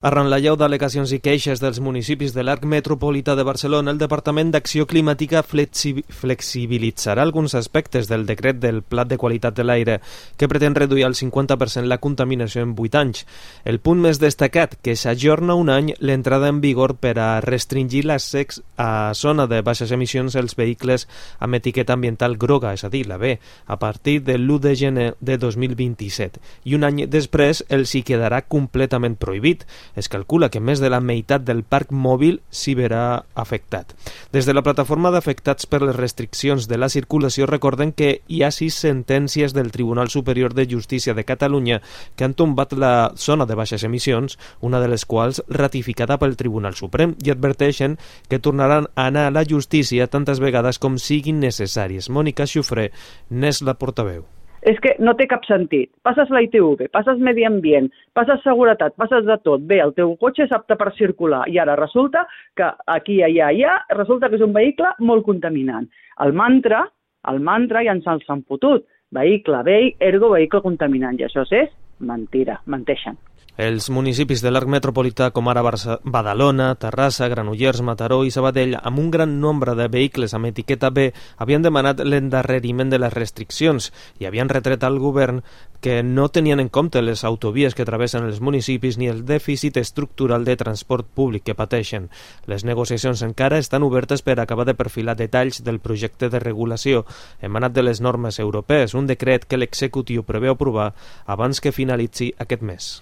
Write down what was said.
Arran la llau d'al·legacions i queixes dels municipis de l'arc metropolità de Barcelona, el Departament d'Acció Climàtica flexibilitzarà alguns aspectes del decret del Plat de Qualitat de l'Aire, que pretén reduir al 50% la contaminació en 8 anys. El punt més destacat, que s'ajorna un any l'entrada en vigor per a restringir l'accés a zona de baixes emissions els vehicles amb etiqueta ambiental groga, és a dir, la B, a partir de l'1 de gener de 2027. I un any després els hi quedarà completament prohibit es calcula que més de la meitat del parc mòbil s'hi verà afectat. Des de la plataforma d'afectats per les restriccions de la circulació recorden que hi ha sis sentències del Tribunal Superior de Justícia de Catalunya que han tombat la zona de baixes emissions, una de les quals ratificada pel Tribunal Suprem, i adverteixen que tornaran a anar a la justícia tantes vegades com siguin necessàries. Mònica Xufré n'és la portaveu és que no té cap sentit. Passes la ITV, passes medi ambient, passes seguretat, passes de tot. Bé, el teu cotxe és apte per circular i ara resulta que aquí, allà, allà, resulta que és un vehicle molt contaminant. El mantra, el mantra ja ens els han fotut. Vehicle vell, ergo vehicle contaminant. I això és mentira, menteixen. Els municipis de l'arc metropolità com ara Barça, Badalona, Terrassa, Granollers, Mataró i Sabadell, amb un gran nombre de vehicles amb etiqueta B, havien demanat l'endarreriment de les restriccions i havien retret al govern que no tenien en compte les autovies que travessen els municipis ni el dèficit estructural de transport públic que pateixen. Les negociacions encara estan obertes per acabar de perfilar detalls del projecte de regulació emanat de les normes europees, un decret que l'executiu preveu aprovar abans que finalitzi aquest mes.